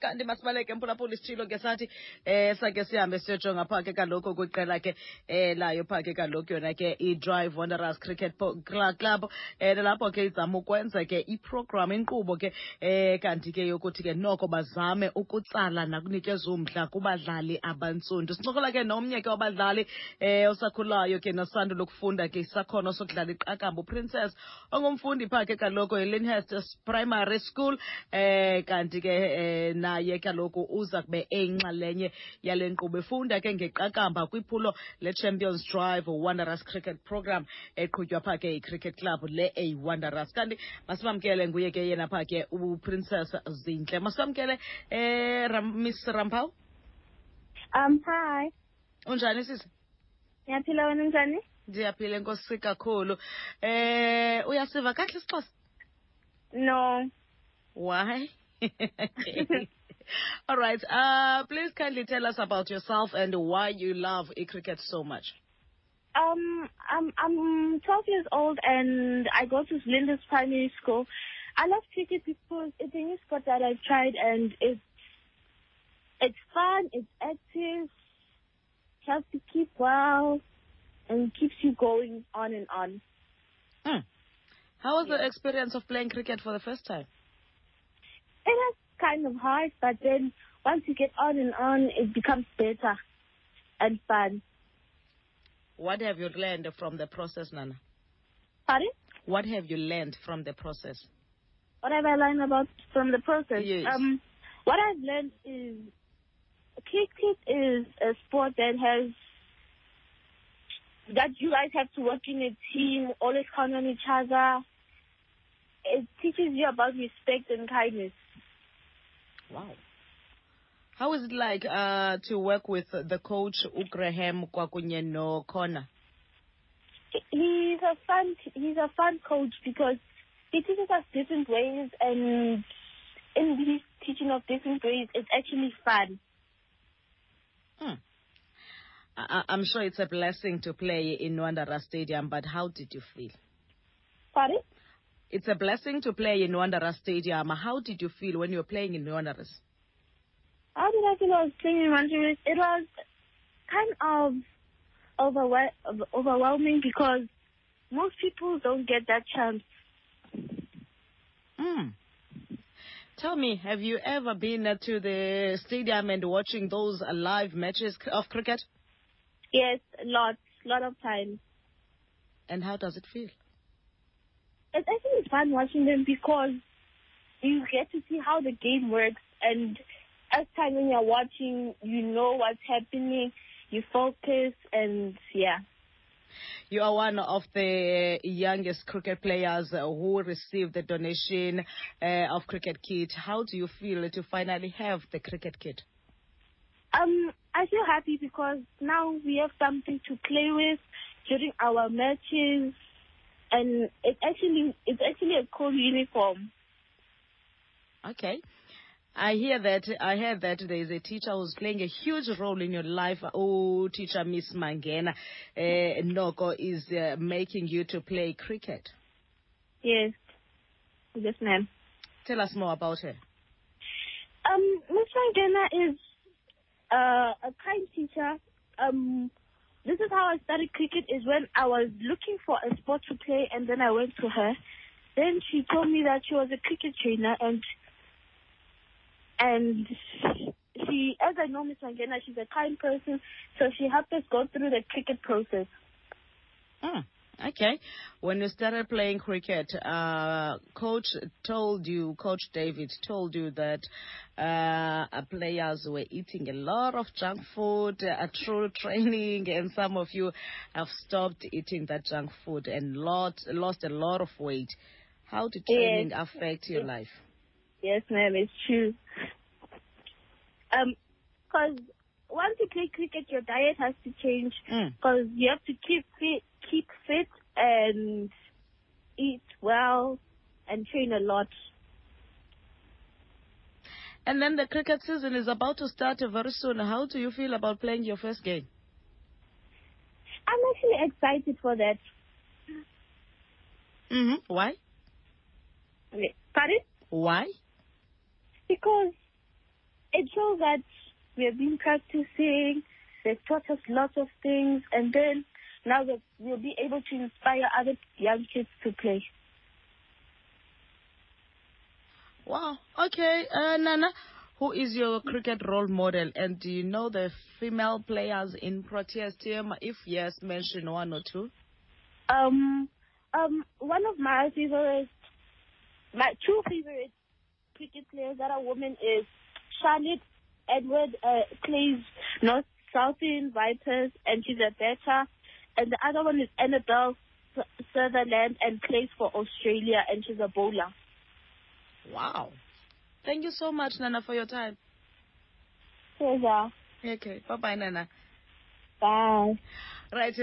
kanti masibaleke mphulaphula isitshilo ke sathi eh sake sihambe siyojonga phaa ke kaloku kwiqela ke eh layo phaa ke kaloku yona ke i-drive wanderers cricket club. Eh nalapho ke izama ukwenza ke iprogram inkqubo ke eh kanti ke yokuthi ke noko bazame ukutsala nakunikeza umdla kubadlali abantsundu. Sincokola ke nomnye ke wabadlali eh osakhulayo ke nosando lokufunda ke isakhono sokudlala iqakamba uprincess ongumfundi phaa ke kaloku elinhurst primary school. Eh kanti ke eh naye kaloku uza kube eyinxalenye yale nkqubo. Efunda ke ngeqakamba kwiphulo le-champions drive wanderers cricket program eqhutywa phaa ke i-cricket club le eyi-wanderers. Kanti masibamkele nguye ke yena phaa ke uprincess zintle masibamkele eh Ram, miss rampawu Um, hi. unjani sisi? Ndiyaphila wena unjani? Ndiyaphila enkosi kakhulu. Eh uyasiva kahle isixhosa? No. Why? All right. Uh, please kindly tell us about yourself and why you love cricket so much. Um, I'm I'm 12 years old and I go to Lyndhurst Primary School. I love cricket because it's a new sport that I've tried and it's it's fun, it's active, helps you keep well, and keeps you going on and on. Hmm. How was the experience of playing cricket for the first time? Kind of hard, but then once you get on and on, it becomes better and fun. What have you learned from the process, Nana? Pardon? What have you learned from the process? what have I learned about from the process? Yes. Um, what I've learned is cricket is a sport that has that you guys have to work in a team, always count on each other. It teaches you about respect and kindness. Wow. How is it like uh, to work with the coach Ugraham Kwakunye no Kona? He's a fun he's a fun coach because he teaches us different ways and in his teaching of different ways it's actually fun. Hmm. I- I- I'm sure it's a blessing to play in Wanderers Stadium, but how did you feel? Pardon? It's a blessing to play in Wanderers Stadium. How did you feel when you were playing in Wanderers? How did I feel I was playing in Manchester? It was kind of overwhel- overwhelming because most people don't get that chance. Hmm. Tell me, have you ever been to the stadium and watching those live matches of cricket? Yes, lots, lot of times. And how does it feel? I think it's fun watching them because you get to see how the game works and as time when you're watching, you know what's happening, you focus and yeah. You are one of the youngest cricket players who received the donation uh, of cricket kit. How do you feel to finally have the cricket kit? Um, I feel happy because now we have something to play with during our matches, and it's actually it's actually a cool uniform. Okay. I hear that I heard that there is a teacher who's playing a huge role in your life. Oh, teacher Miss Mangena uh, Noko is uh, making you to play cricket. Yes, yes, ma'am. Tell us more about her. Um, Miss Mangena is uh, a kind teacher. Um, this is how I started cricket. Is when I was looking for a sport to play, and then I went to her. Then she told me that she was a cricket trainer, and and she, as I know Miss Mangena, she's a kind person, so she helped us go through the cricket process. Hmm. Okay. When you started playing cricket, uh, coach told you, Coach David told you that uh, players were eating a lot of junk food uh, through training, and some of you have stopped eating that junk food and lot, lost a lot of weight. How did Yes. training affect your life? Yes, ma'am, it's true. Um, because once you play cricket, your diet has to change Mm. because you have to keep fit, keep fit, and eat well and train a lot. And then the cricket season is about to start very soon. How do you feel about playing your first game? I'm actually excited for that. hmm Why? Okay. Pardon? Why? Because know that we have been practicing. They've taught us lots of things, and then now that we'll be able to inspire other young kids to play. Wow. Okay, uh, Nana, who is your cricket role model? And do you know the female players in Proteas team? If yes, mention one or two. Um, um, one of my favorite, my two favorite cricket players that are women is Charlotte Edward uh, plays North Southern Vipers and she's a better, and the other one is Annabelle Sutherland and plays for Australia and she's a bowler. Wow. Thank you so much, Nana, for your time. Pleasure. Okay. Bye bye, Nana. Bye. Right.